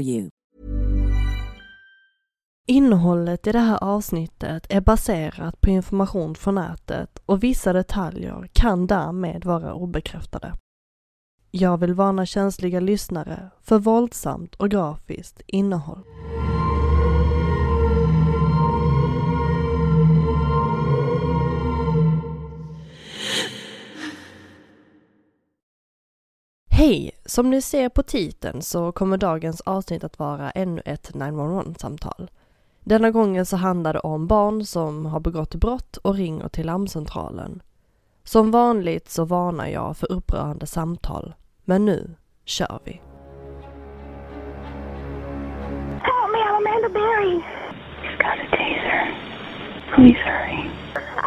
you. Innehållet i det här avsnittet är baserat på information från nätet och vissa detaljer kan därmed vara obekräftade. Jag vill varna känsliga lyssnare för våldsamt och grafiskt innehåll. Hej! Som ni ser på titeln så kommer dagens avsnitt att vara ännu ett 911-samtal. Denna gången så handlar det om barn som har begått brott och ringer till larmcentralen. Som vanligt så varnar jag för upprörande samtal. Men nu kör vi! Help me, I'm Amanda Berry. You've got a taser. Please hurry.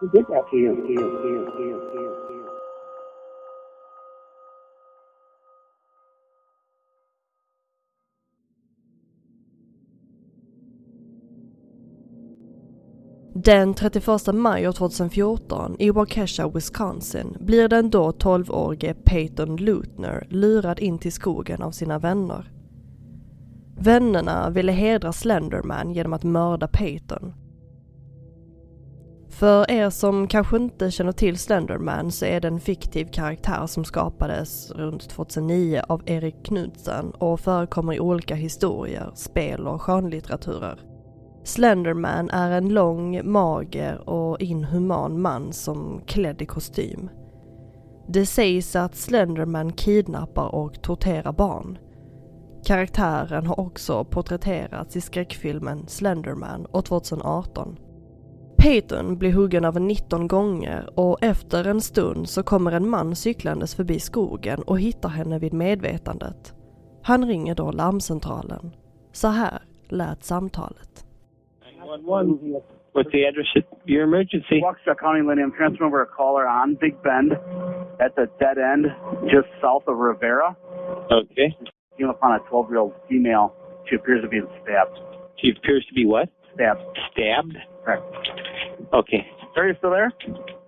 Who did that to you? you, you, you, you. Den 31 maj 2014 i Waukesha, Wisconsin blir den då 12-årige Peyton Lutner lurad in till skogen av sina vänner. Vännerna ville hedra Slenderman genom att mörda Peyton. För er som kanske inte känner till Slenderman så är det en fiktiv karaktär som skapades runt 2009 av Erik Knudsen och förekommer i olika historier, spel och skönlitteraturer. Slenderman är en lång, mager och inhuman man som klädd i kostym. Det sägs att Slenderman kidnappar och torterar barn. Karaktären har också porträtterats i skräckfilmen Slenderman år 2018. Peyton blir huggen av 19 gånger och efter en stund så kommer en man cyklandes förbi skogen och hittar henne vid medvetandet. Han ringer då larmcentralen. Så här lät samtalet. 911. What's the address of your emergency? Waukesha County, Lynn, I'm transferring over a caller on Big Bend. That's a dead end just south of Rivera. Okay. Came upon a 12 year old female. She appears to be stabbed. She appears to be what? Stabbed. Stabbed? Correct. Okay. Sir, you still there?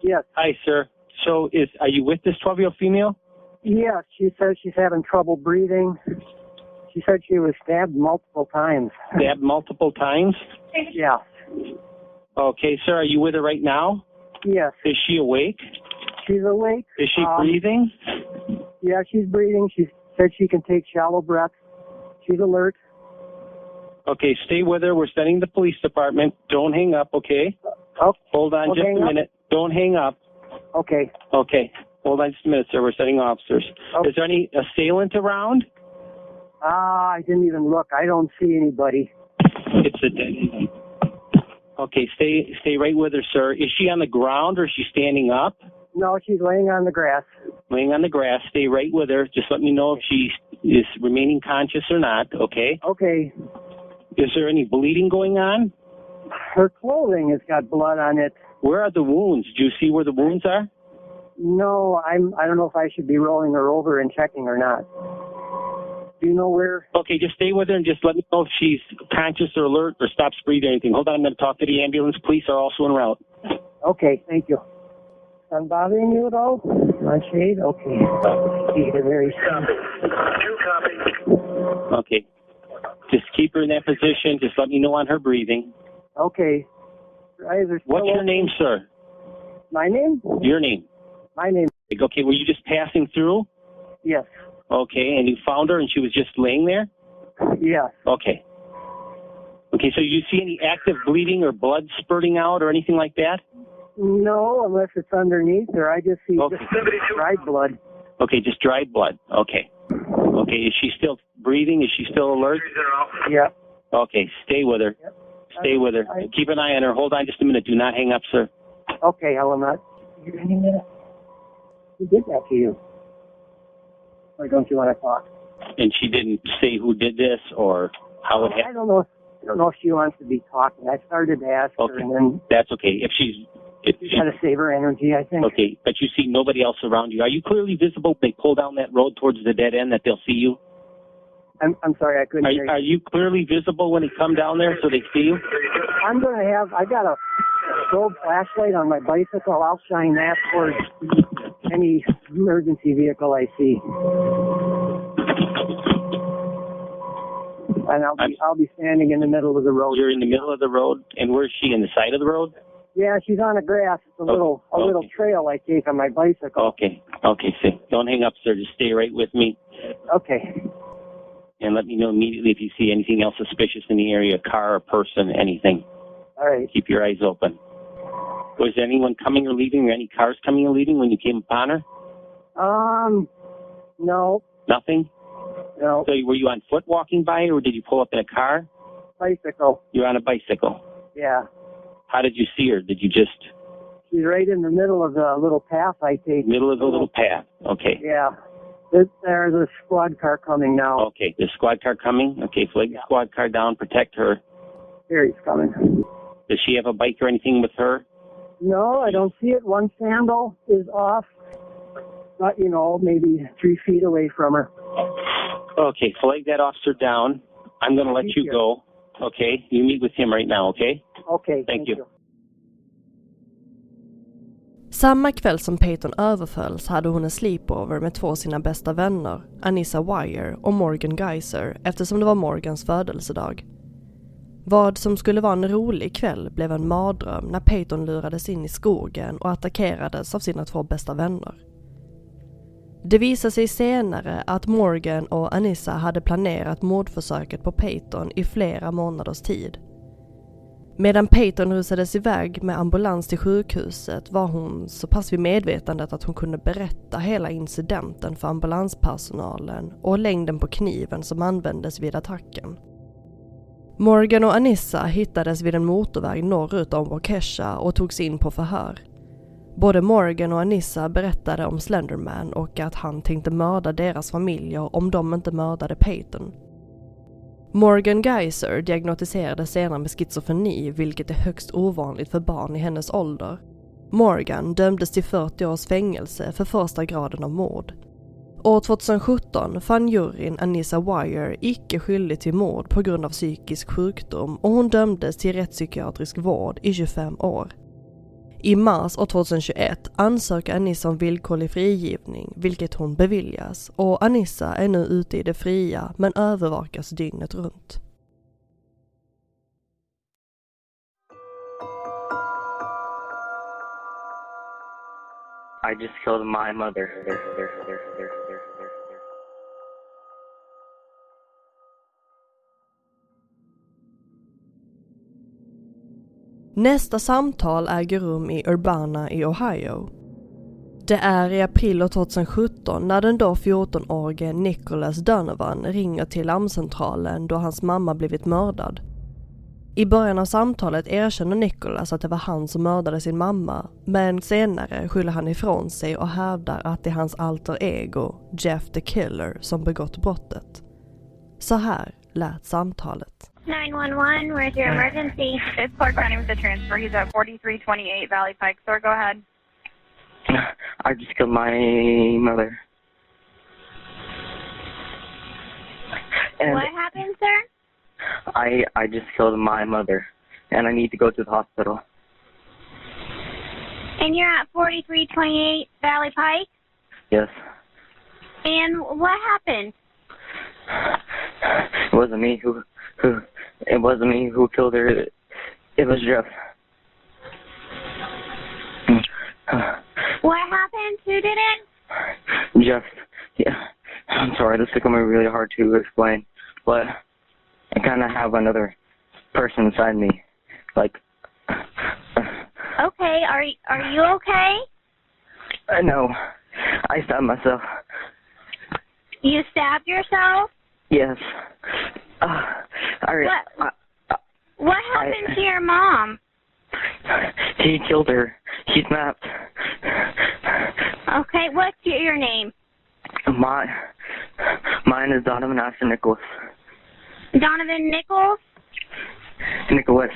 Yes. Hi, sir. So is are you with this 12 year old female? Yes, she says she's having trouble breathing. She said she was stabbed multiple times. Stabbed multiple times? Yeah. Okay, sir. Are you with her right now? Yes. Is she awake? She's awake. Is she Um, breathing? Yeah, she's breathing. She said she can take shallow breaths. She's alert. Okay, stay with her. We're sending the police department. Don't hang up, okay? Oh, Hold on Don't just a up? minute. Don't hang up. okay. Okay. Hold on just a minute, sir. We're sending officers. Is there any assailant around? Ah, I didn't even look. I don't see anybody. It's a dead end. Okay, stay stay right with her, sir. Is she on the ground or is she standing up? No, she's laying on the grass. Laying on the grass. Stay right with her. Just let me know if she is remaining conscious or not. Okay. Okay. Is there any bleeding going on? Her clothing has got blood on it. Where are the wounds? Do you see where the wounds are? No, I'm. I don't know if I should be rolling her over and checking or not. Do you know where? Okay, just stay with her and just let me know if she's conscious or alert or stops breathing or anything. Hold on, I'm going to talk to the ambulance. Police are also en route. Okay, thank you. I'm bothering you at all? My shade? Okay. You're very Okay. Just keep her in that position. Just let me know on her breathing. Okay. What's your name, sir? My name? Your name. My name. Okay, were you just passing through? Yes. Okay, and you found her and she was just laying there? Yes. Okay. Okay, so you see any active bleeding or blood spurting out or anything like that? No, unless it's underneath her. I just see Okay. just dried blood. Okay, just dried blood. Okay. Okay, is she still breathing? Is she still alert? Yeah. Okay, stay with her. Stay with her. I- Keep an eye on her. Hold on just a minute. Do not hang up, sir. Okay, I will not. You any minute? Who did that to you? Or don't you want to talk? And she didn't say who did this or how it happened. I don't know. I don't know if she wants to be talking. I started to ask her, Okay. and then That's okay. If she's, she, got to save her energy. I think. okay, but you see nobody else around you. Are you clearly visible? They pull down that road towards the dead end that they'll see you. I'm I'm sorry, I couldn't Are, hear you. are you clearly visible when they come down there so they see you? I'm gonna have. I got a strobe flashlight on my bicycle. I'll shine that towards any emergency vehicle I see. And I'll be I'll be standing in the middle of the road. You're in the middle of the road, and where's she? In the side of the road? Yeah, she's on the grass. It's a little a okay. little trail I take on my bicycle. Okay. Okay, see. Don't hang up, sir. Just stay right with me. Okay. And let me know immediately if you see anything else suspicious in the area, car or person, anything. All right. Keep your eyes open. Was there anyone coming or leaving, or any cars coming or leaving when you came upon her? Um. No. Nothing? No. So were you on foot walking by, or did you pull up in a car? Bicycle. You're on a bicycle. Yeah. How did you see her? Did you just She's right in the middle of the little path I take. middle of the little path? Okay. Yeah. There's, there's a squad car coming now. Okay. The squad car coming? Okay, flag the squad car down, protect her. Here he's coming. Does she have a bike or anything with her? No, I don't see it. One sandal is off, but you know, maybe three feet away from her. Okay, flag that officer down. I'm going to let you you. go. Okay, you meet with him right now. Okay. Okay. Thank you. Samma kväll som Peyton överfölls hade hon en sleepover med två av sina bästa vänner, Anissa Wire och Morgan Geyser eftersom det var Morgans födelsedag. Vad som skulle vara en rolig kväll blev en mardröm när Peyton lurades in i skogen och attackerades av sina två bästa vänner. Det visade sig senare att Morgan och Anissa hade planerat mordförsöket på Peyton i flera månaders tid. Medan Peyton rusades iväg med ambulans till sjukhuset var hon så pass vid medvetandet att hon kunde berätta hela incidenten för ambulanspersonalen och längden på kniven som användes vid attacken. Morgan och Anissa hittades vid en motorväg norrut om Waukesha och togs in på förhör. Både Morgan och Anissa berättade om Slenderman och att han tänkte mörda deras familjer om de inte mördade Peyton. Morgan Geyser diagnostiserades senare med schizofreni vilket är högst ovanligt för barn i hennes ålder. Morgan dömdes till 40 års fängelse för första graden av mord. År 2017 fann juryn Anissa Wire icke skyldig till mord på grund av psykisk sjukdom och hon dömdes till rättspsykiatrisk vård i 25 år. I mars år 2021 ansöker Anissa om villkorlig frigivning, vilket hon beviljas och Anissa är nu ute i det fria men övervakas dygnet runt. I just killed my mother. Nästa samtal äger rum i Urbana i Ohio. Det är i april 2017 när den då 14-årige Nicholas Donovan ringer till larmcentralen då hans mamma blivit mördad. I början av samtalet erkänner Nicholas att det var han som mördade sin mamma, men senare skyller han ifrån sig och hävdar att det är hans alter ego, Jeff the Killer, som begått brottet. Så här lät samtalet. 911, where's your emergency? It's Clark County with the transfer. He's at 4328 Valley Pike. Sir, go ahead. I just killed my mother. And What happened, sir? I I just killed my mother, and I need to go to the hospital. And you're at 4328 Valley Pike? Yes, And what happened? it wasn't me who who it wasn't me who killed her. It was Jeff. What happened? Who did it? Jeff. Yeah, I'm sorry. This is gonna be really hard to explain, but I kind of have another person inside me, like. Okay, are are you okay? I know. I stabbed myself. You stabbed yourself? Yes. Uh, I, What? I, What happened to your mom? he killed her. He snapped. Okay, what's your, your name? My, mine is Donovan Asher Nicholas. Donovan Nichols? Nicholas.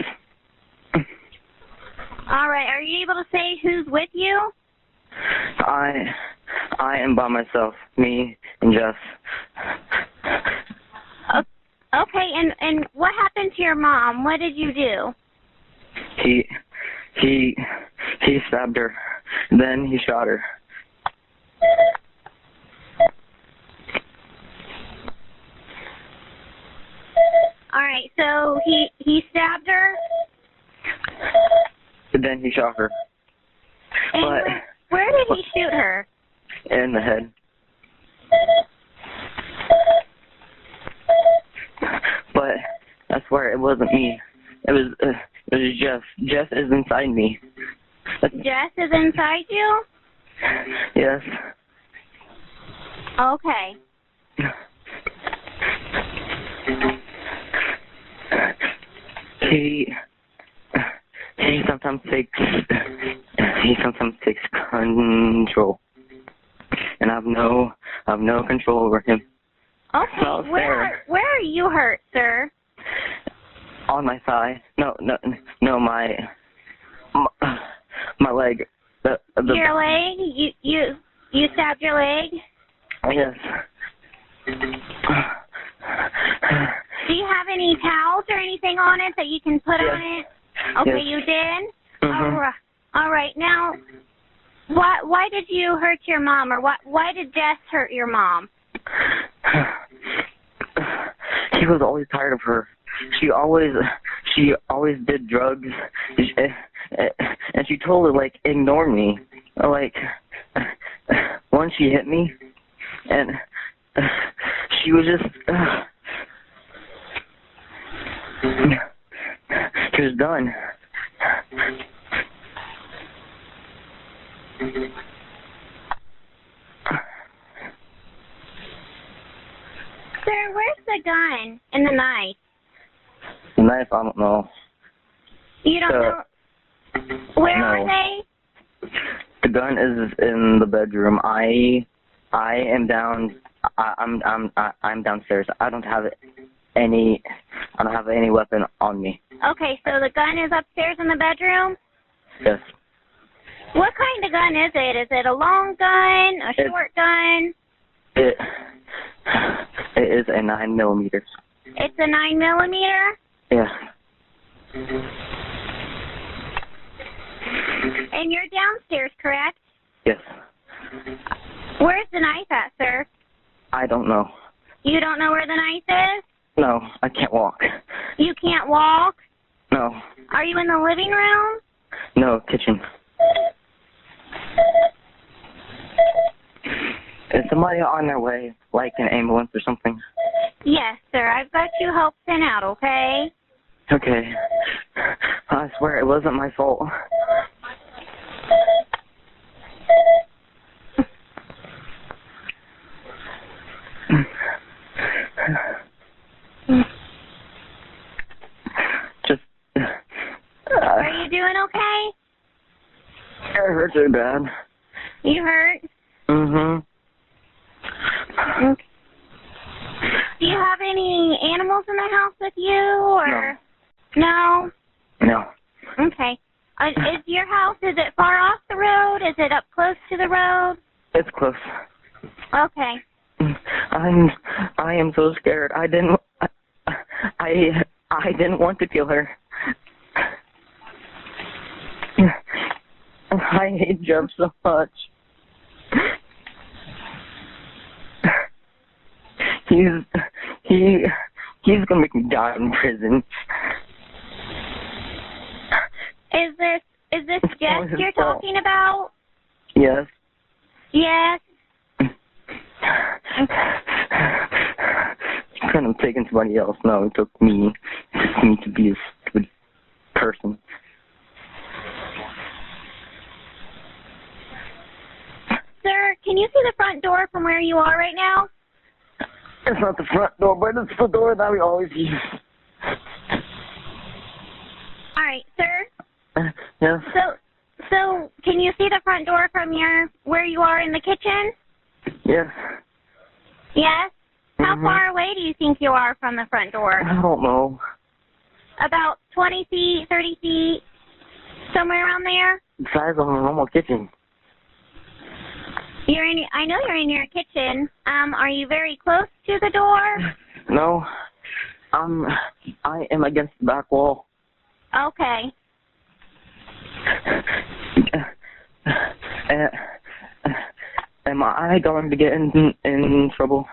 All right, are you able to say who's with you? I, I am by myself. Me and Jeff. Okay, and and what happened to your mom? What did you do? He, he, he stabbed her. Then he shot her. All right, so he he stabbed her, Then he shot her and But- where, where did he shoot her? in the head. But I swear it wasn't me. It was, uh, it was Jeff. Jeff is inside me. Jess is inside you. Yes. Okay. He he sometimes takes he sometimes takes control, and I've no I've no control over him. Okay. Where where are you hurt, sir? On my thigh, no no no my my, my leg. The, the your leg? You you you stabbed your leg? yes. Do you have any towels or anything on it that you can put on it? Okay, Yes. you did. Mhm. All right. All right. Now, why why did you hurt your mom, or why why did Jess hurt your mom? he was always tired of her. She always, she always did drugs, and she told her like ignore me. Like once she hit me, and she was just. She was done. Sir, where's the gun and the knife? The knife, I don't know. You don't Uh, know. Where are they? The gun is in the bedroom. I, I am down. I, I'm I'm I, I'm downstairs. I don't have any. I don't have any weapon on me. Okay, so the gun is upstairs in the bedroom. Yes. What kind of gun is it? Is it a long gun, a It's- short gun? It it is a nine millimeter. It's a nine millimeter. Yeah. And you're downstairs, correct? Yes. Where's the knife at, sir? I don't know. You don't know where the knife is? No, I can't walk. You can't walk? No. Are you in the living room? No kitchen. Is somebody on their way, like an ambulance or something? Yes, sir. I've got you help sent out, okay? Okay. I swear it wasn't my fault. Just Uh, Are you doing okay? It hurts really bad. You hurt? Mhm. Okay. Do you have any animals in the house with you, or no? No. Okay. Uh, is your house? Is it far off the road? Is it up close to the road? It's close. Okay. I'm I am so scared. I didn't I I, I didn't want to kill her. I hate Jeff so much. He's he he's gonna make me die in prison. Is this is this Jess you're fault. talking about? Yes. Yes. He couldn't have taken somebody else. No, it took me. It took me to be a stupid person. Sir, can you see the front door from where you are right now? It's not the front door, but it's the door that we always use. All right, sir. Yes. So so can you see the front door from your where you are in the kitchen? Yes. Yes. How Mhm. far away do you think you are from the front door? I don't know. About 20 feet, 30 feet, somewhere around there? The size of a normal kitchen. You're in. I know you're in your kitchen. Um, are you very close to the door? No. Um, I am against the back wall. Okay. Uh, am I going to get in in trouble?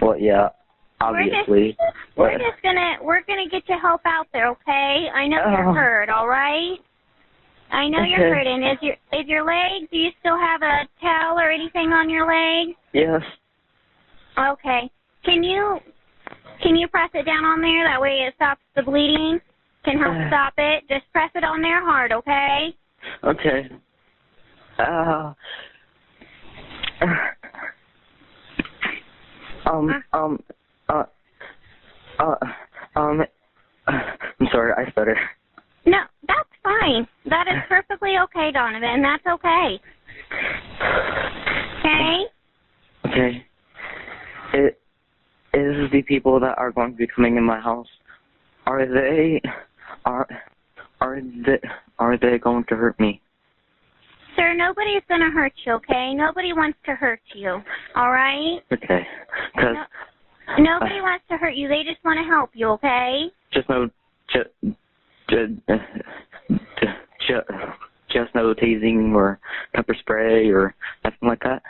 Well, yeah, obviously. We're But just gonna we're gonna get you help out there, okay? I know you're Oh. hurt, all right? I know you're hurting. Is your is your leg? Do you still have a towel or anything on your leg? yes, Okay. Can you can you press it down on there? That way it stops the bleeding. Can help Uh. stop it. Just press it on there hard, okay? okay. Uh, um, um, uh, uh, um, I'm sorry, I stutter. No, that's fine. That is perfectly okay, Donovan. That's okay. Okay? Okay. It is the people that are going to be coming in my house. Are they are are they are they going to hurt me? Sir, nobody's gonna hurt you, okay? Nobody wants to hurt you. All right? Okay. Cause Nobody wants to hurt you. They just want to help you, okay? just no just just no tasing or pepper spray or nothing like that.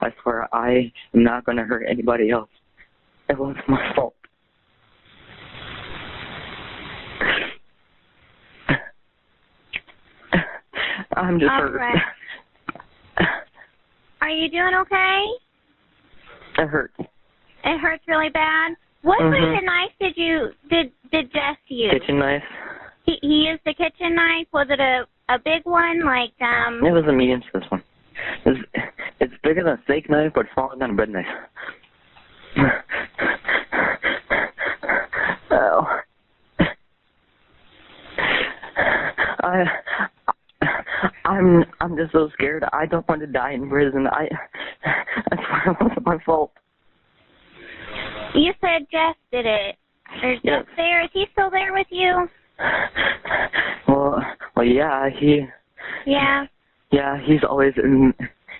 I swear I am not going to hurt anybody else. It was my fault. I'm just All hurt. right. Are you doing okay? It hurts. It hurts really bad. What Mhm. kind of knife did you did did Jess use? Kitchen knife. He, he used a kitchen knife. Was it a a big one like um? It was a medium sized one. It's it's bigger than a steak knife, but smaller than a bread knife. oh. I I'm I'm just so scared. I don't want to die in prison. I that's swear it wasn't my fault. You said Jess did it. Is Yes. Jess there? Is he still there with you? Well, well, yeah, he, Yeah. yeah, he's always in,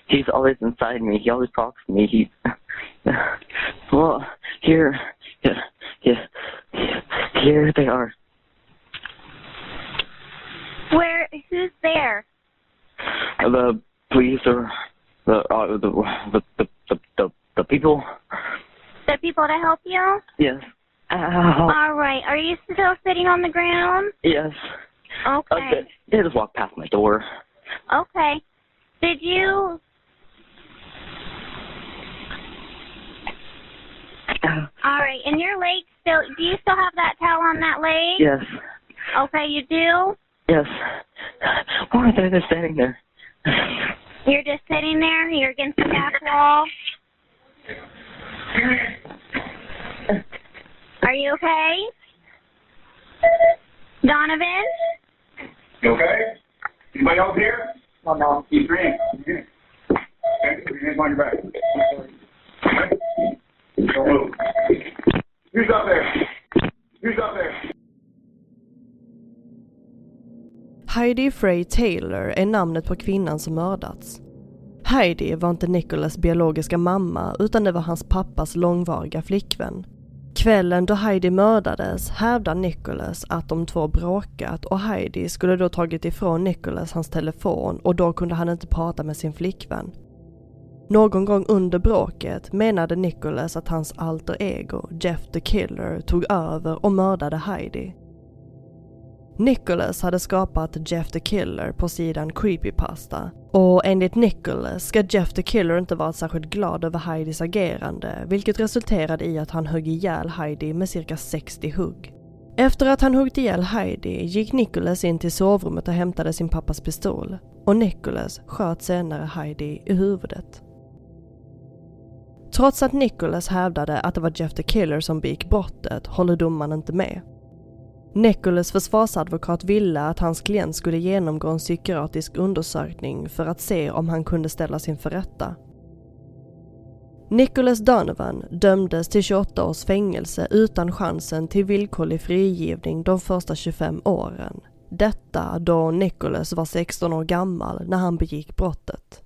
he's always inside me. He always talks to me. He, well, here, yeah, yeah, here they are. Where? Who's there? The police or the uh, the the the the the people. The people to help you? Yes. Ow. All right. Are you still sitting on the ground? Yes. Okay. Okay. They just walked past my door. Okay. Did you? Uh-huh. All right. And your leg still? Do you still have that towel on that leg? Yes. Okay, you do. Yes. Why are they just standing there? You're just sitting there. You're against the back wall. Are you okay? Donovan? You okay? Anybody else here? No, no. Keep your hands. Keep your hands. Okay? Keep your hands on your back. Okay? Don't move. Who's up there? Who's up there? Heidi Frey Taylor är namnet på kvinnan som mördats. Heidi var inte Nicholas biologiska mamma utan det var hans pappas långvariga flickvän. Kvällen då Heidi mördades hävdar Nicholas att de två bråkat och Heidi skulle då tagit ifrån Nicholas hans telefon och då kunde han inte prata med sin flickvän. Någon gång under bråket menade Nicholas att hans alter ego, Jeff the Killer, tog över och mördade Heidi. Nicholas hade skapat Jeff the Killer på sidan Creepypasta och enligt Nickel ska Jeff the Killer inte varit särskilt glad över Heidis agerande vilket resulterade i att han högg ihjäl Heidi med cirka 60 hugg. Efter att han huggit ihjäl Heidi gick Nicholas in till sovrummet och hämtade sin pappas pistol och Nicholas sköt senare Heidi i huvudet. Trots att Nicholas hävdade att det var Jeff the Killer som begick brottet håller domaren inte med. Nicholas försvarsadvokat ville att hans klient skulle genomgå en psykiatrisk undersökning för att se om han kunde ställas inför rätta. Nicholas Donovan dömdes till 28 års fängelse utan chansen till villkorlig frigivning de första 25 åren. Detta då Nicholas var 16 år gammal när han begick brottet.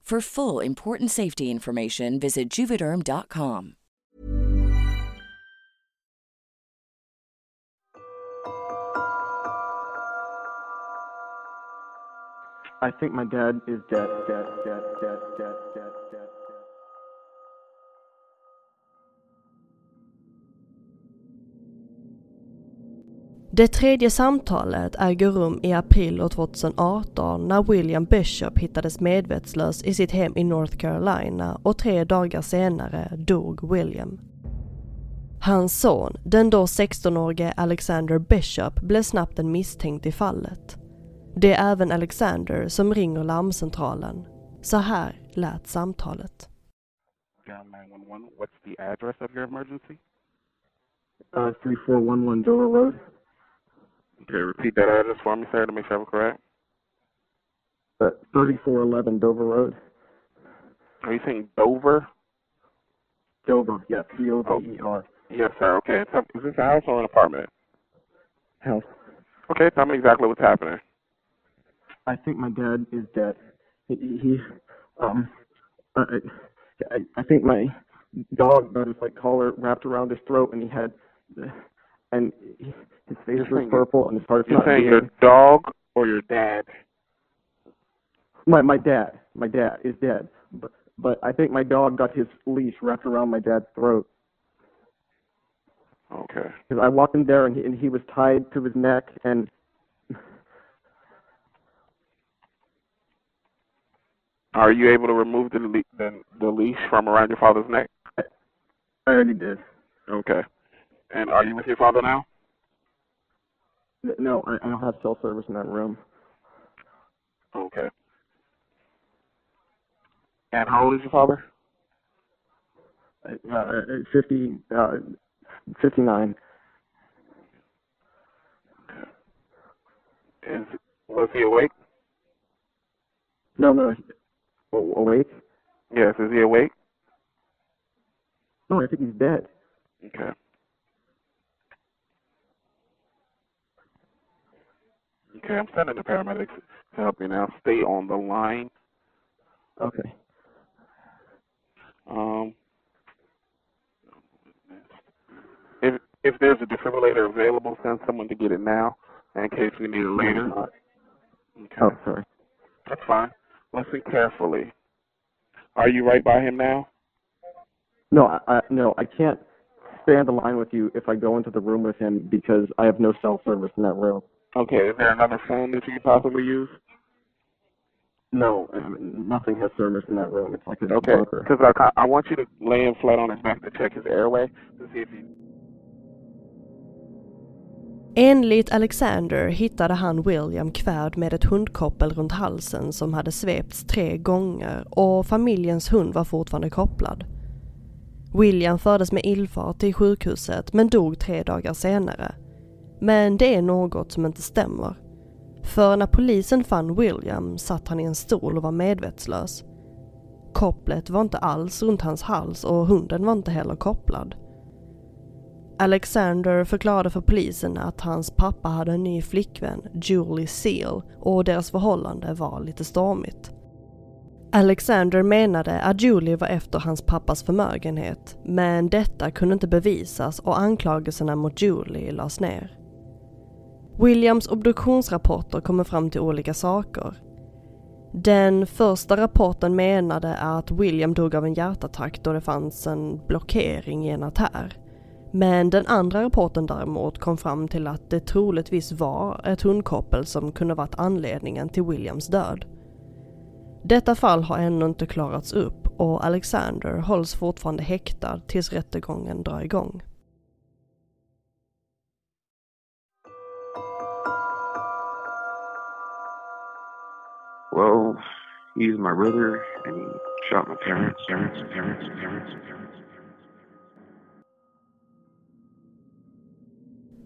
For full important safety information, visit juvederm.com. I think my dad is dead, dead, dead, dead, dead, dead, Det tredje samtalet äger rum i april år 2018 när William Bishop hittades medvetslös i sitt hem i North Carolina och tre dagar senare dog William. Hans son, den då 16-årige Alexander Bishop, blev snabbt en misstänkt i fallet. Det är även Alexander som ringer larmcentralen. Så här lät samtalet. Down 911, what's the address of your emergency? Uh, 3411 Dover Road. Okay, repeat that address for me, sir, to make sure I'm correct. Uh, 3411 Dover Road. Are you saying Dover? Dover, yes, D-O-V-E-R. Yes, sir. Okay. Is this a house or an apartment? House. Okay, tell me exactly what's happening. I think my dad is dead. He, he um, I, I, I think my dog got his like collar wrapped around his throat, and he had, and his face was purple, and his heart's You're not saying beating. your dog or your dad? My my dad, my dad is dead, but but I think my dog got his leash wrapped around my dad's throat. Okay. Because I walked in there and he, and he was tied to his neck and Are you able to remove the le- the, the leash from around your father's neck? I already did. Okay. And are you with your father now? No, I, I don't have cell service in that room. Okay. And how old is your father? Uh, uh, 50, uh, 59. Is was he awake? No, no. Oh, awake? Yes. Is he awake? No, I think he's dead. Okay. Okay, I'm sending the paramedics to help you now. Stay on the line. Okay. Um, if if there's a defibrillator available, send someone to get it now in case we need it later. Okay. Oh, sorry. That's fine. Listen carefully. Are you right by him now? No, I, I no, I can't stay on the line with you if I go into the room with him because I have no cell service in that room. Okay. Is there another phone that you could possibly use? No, I mean, nothing has service in that room. It's like a Okay. bunker. Because I I want you to lay him flat on his back to check his airway to see if he. Enligt Alexander hittade han William kvävd med ett hundkoppel runt halsen som hade svepts tre gånger och familjens hund var fortfarande kopplad. William fördes med illfart till sjukhuset men dog tre dagar senare. Men det är något som inte stämmer. För när polisen fann William satt han i en stol och var medvetslös. Kopplet var inte alls runt hans hals och hunden var inte heller kopplad. Alexander förklarade för polisen att hans pappa hade en ny flickvän, Julie Seal, och deras förhållande var lite stormigt. Alexander menade att Julie var efter hans pappas förmögenhet, men detta kunde inte bevisas och anklagelserna mot Julie lades ner. Williams obduktionsrapporter kommer fram till olika saker. Den första rapporten menade att William dog av en hjärtattack då det fanns en blockering i en artär. Men den andra rapporten däremot kom fram till att det troligtvis var ett hundkoppel som kunde varit anledningen till Williams död. Detta fall har ännu inte klarats upp och Alexander hålls fortfarande häktad tills rättegången drar igång. Well, he's my brother, and he shot my parents, parents, parents, parents, parents.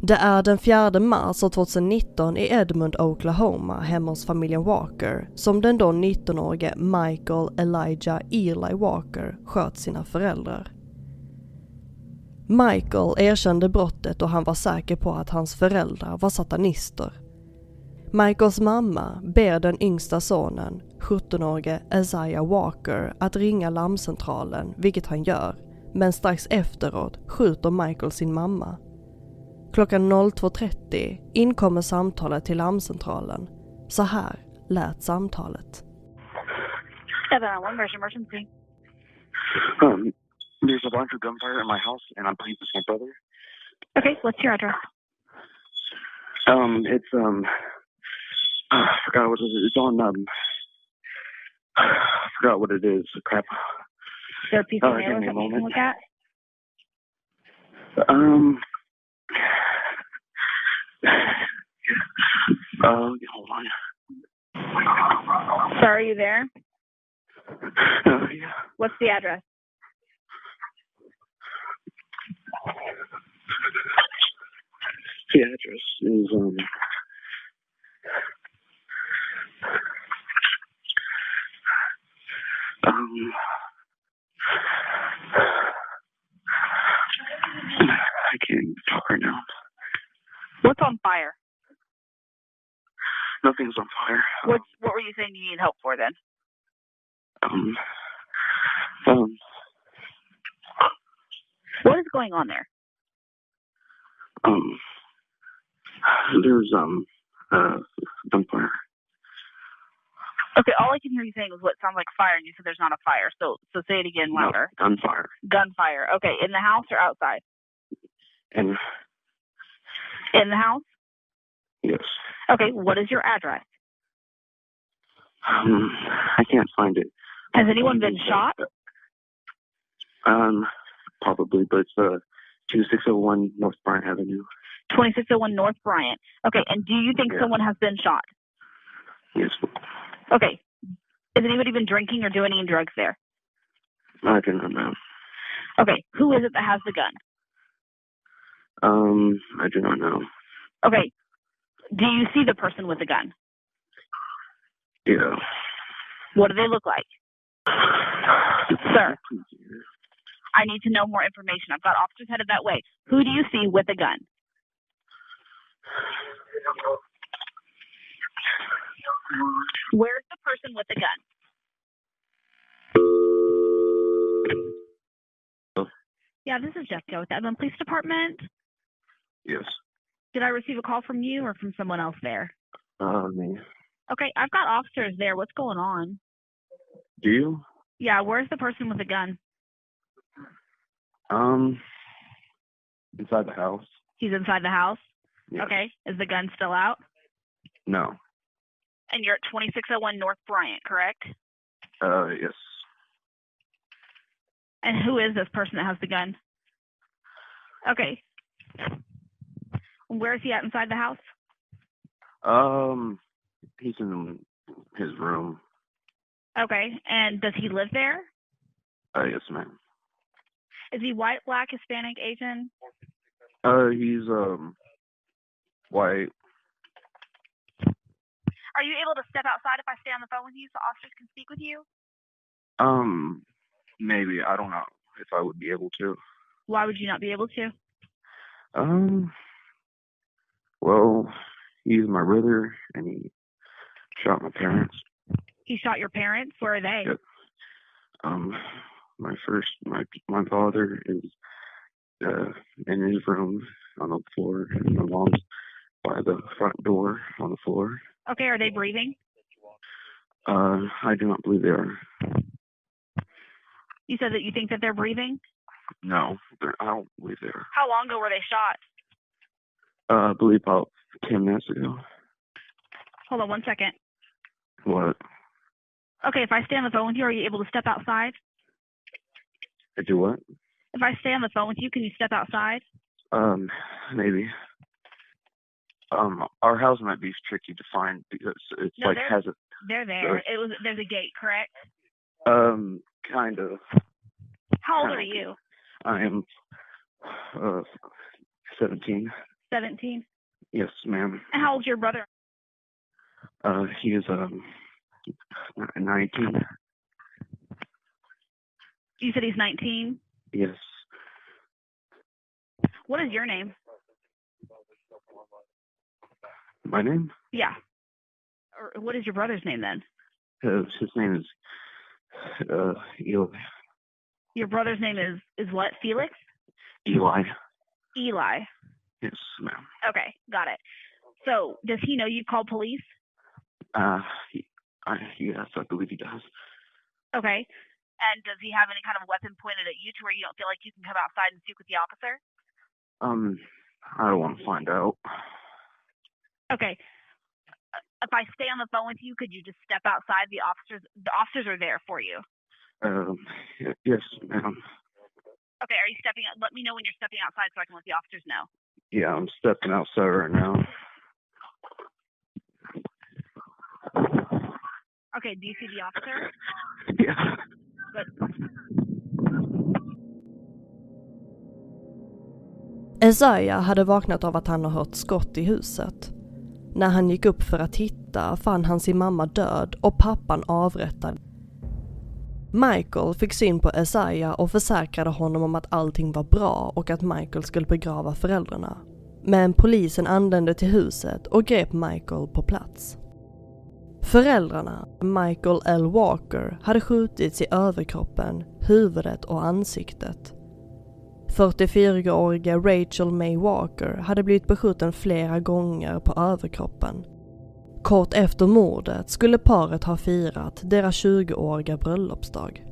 Det är den 4 mars 2019 i Edmond, Oklahoma, hemma hos familjen Walker, som den då 19-årige Michael Elijah Eli Walker sköt sina föräldrar. Michael erkände brottet och han var säker på att hans föräldrar var satanister. Michaels mamma ber den yngsta sonen, 17-årige Isaiah Walker, att ringa larmcentralen, vilket han gör. Men strax efteråt skjuter Michael sin mamma. Klockan 02.30 inkommer samtalet till larmcentralen. Så här lät samtalet. 711, where's your emergency? Um, there's a bunch of gunfire in my house, and I believe it's my brother. Okay, what's your address? Um, it's um, I forgot what it is. It's on um, I forgot what it is. Crap. Is there a piece of Uh, mail give or me a something you can look at? Um. Uh, hold on. Sir, are you there? Uh, yeah. What's the address? The address is um. Um. I can't talk right now. What's on fire? Nothing's on fire. What's, what were you saying you need help for then? Um. Um. What is going on there? Um. There's um. Uh. Gunfire. Okay, all I can hear you saying is what sounds like fire, and you said there's not a fire. So, so say it again No, louder. gunfire. Gunfire. Okay, in the house or outside? And In the house. yes. Okay, what is your address? Um, I can't find it. Has anyone been shot? Um, probably, but it's uh, 2601 North Bryant Avenue. 2601 North Bryant. Okay, and do you think Yeah. someone has been shot? Yes, Okay. Has anybody been drinking or doing any drugs there? I do not know. Okay, who is it that has the gun? Um, I do not know. Okay, do you see the person with the gun? Yeah. What do they look like? Sir, I need to know more information. I've got officers headed that way. Who do you see with a gun? Where's the person with the gun? Yeah, this is Jessica with the Edmond Police Department. Yes. Did I receive a call from you or from someone else there? Uh, me. Okay, I've got officers there. What's going on? Do you? Yeah, where's the person with the gun? Um, inside the house? He's inside the house. Yes. Okay, is the gun still out? No. And you're at 2601 North Bryant, correct? Uh, yes. And who is this person that has the gun? Okay. Where is he at inside the house? Um, he's in his room. Okay. And does he live there? Uh, yes, ma'am. Is he white, black, Hispanic, Asian? Uh, he's, um, white. Are you able to step outside if I stay on the phone with you so officers can speak with you? Um, maybe. I don't know if I would be able to. Why would you not be able to? Um, well, he's my brother, and he shot my parents. He shot your parents. Where are they? Yep. Um, my first, my my father is uh in his room on the floor, and my mom's by the front door on the floor. Okay, are they breathing? Uh, I do not believe they are. You said that you think that they're breathing. No, they're, I don't believe they are. How long ago were they shot? Uh, I believe about ten minutes ago. Hold on one second. What? Okay, if I stay on the phone with you, are you able to step outside? I do what? If I stay on the phone with you, can you step outside? Um, maybe. Um, our house might be tricky to find because it's No, like has a They're there. It was there's a gate, correct? um kind of. How old are you? I am uh seventeen. Seventeen. Yes, ma'am. And how old's your brother? Uh, he is um nineteen. You said he's nineteen. Yes. What is your name? My name? Yeah. Or what is your brother's name then? Uh, his name is uh Eli. Your brother's name is is what? Felix? Eli. Eli. Yes, ma'am. Okay, got it. So does he know you called police? Uh, he, I, yes, I believe he does. Okay. And does he have any kind of weapon pointed at you to where you don't feel like you can come outside and speak with the officer? Um, I don't want to find out. Okay. Uh, If I stay on the phone with you, could you just step outside? The officers, the officers are there for you. Um, yes, ma'am. Okay, are you stepping? out? Let me know when you're stepping outside so I can let the officers know. Yeah, I'm stepping outside right now. Okay, do you see the officer? Yeah. Good. Isaiah hade vaknat av att han har hört skott i huset. När han gick upp för att titta fann han sin mamma död och pappan avrättad. Michael fick syn på Isaiah och försäkrade honom om att allting var bra och att Michael skulle begrava föräldrarna. Men polisen anlände till huset och grep Michael på plats. Föräldrarna, Michael L Walker, hade skjutits i överkroppen, huvudet och ansiktet. 44-åriga Rachel May Walker hade blivit beskjuten flera gånger på överkroppen. Kort efter mordet skulle paret ha firat deras 20-åriga bröllopsdag.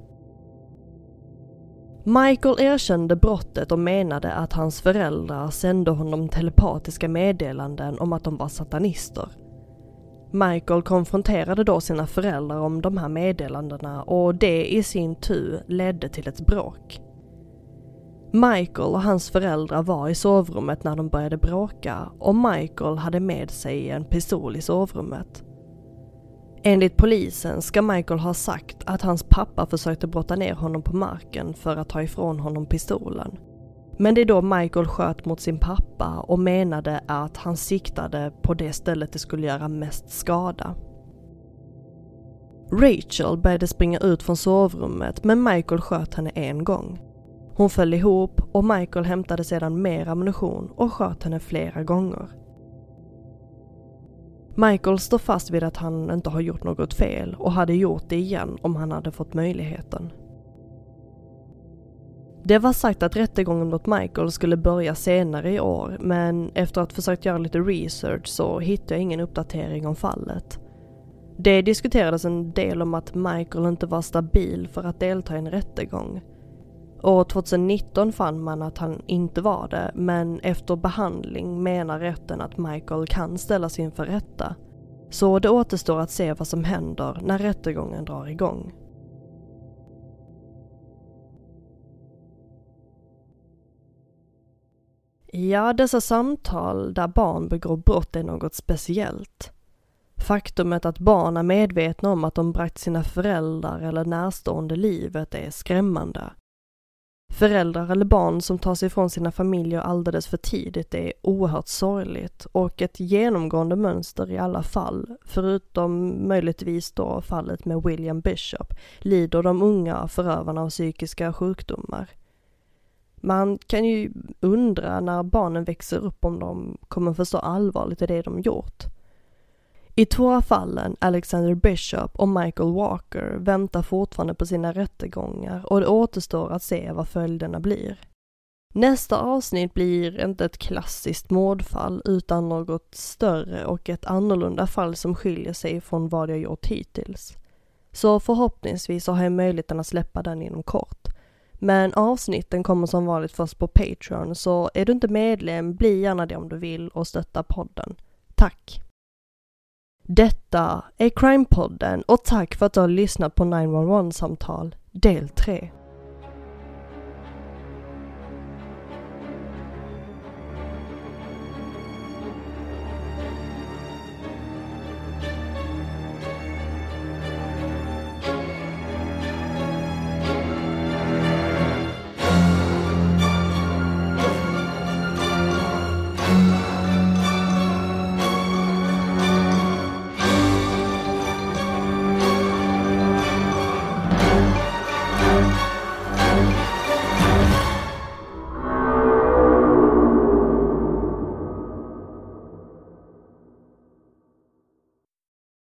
Michael erkände brottet och menade att hans föräldrar sände honom telepatiska meddelanden om att de var satanister. Michael konfronterade då sina föräldrar om de här meddelandena och det i sin tur ledde till ett bråk. Michael och hans föräldrar var i sovrummet när de började bråka och Michael hade med sig en pistol i sovrummet. Enligt polisen ska Michael ha sagt att hans pappa försökte brotta ner honom på marken för att ta ifrån honom pistolen. Men det är då Michael sköt mot sin pappa och menade att han siktade på det stället det skulle göra mest skada. Rachel började springa ut från sovrummet men Michael sköt henne en gång. Hon föll ihop och Michael hämtade sedan mer ammunition och sköt henne flera gånger. Michael står fast vid att han inte har gjort något fel och hade gjort det igen om han hade fått möjligheten. Det var sagt att rättegången mot Michael skulle börja senare i år men efter att ha försökt göra lite research så hittade jag ingen uppdatering om fallet. Det diskuterades en del om att Michael inte var stabil för att delta i en rättegång. År 2019 fann man att han inte var det men efter behandling menar rätten att Michael kan ställas inför rätta. Så det återstår att se vad som händer när rättegången drar igång. Ja, dessa samtal där barn begår brott är något speciellt. Faktumet att barn är medvetna om att de bragt sina föräldrar eller närstående livet är skrämmande. Föräldrar eller barn som tar sig ifrån sina familjer alldeles för tidigt är oerhört sorgligt och ett genomgående mönster i alla fall, förutom möjligtvis då fallet med William Bishop, lider de unga förövarna av psykiska sjukdomar. Man kan ju undra när barnen växer upp om de kommer förstå allvarligt i det de gjort. I två av fallen, Alexander Bishop och Michael Walker, väntar fortfarande på sina rättegångar och det återstår att se vad följderna blir. Nästa avsnitt blir inte ett klassiskt mordfall utan något större och ett annorlunda fall som skiljer sig från vad jag gjort hittills. Så förhoppningsvis så har jag möjligheten att släppa den inom kort. Men avsnitten kommer som vanligt först på Patreon, så är du inte medlem, bli gärna det om du vill och stötta podden. Tack! Detta är crimepodden och tack för att du har lyssnat på 911-samtal del 3.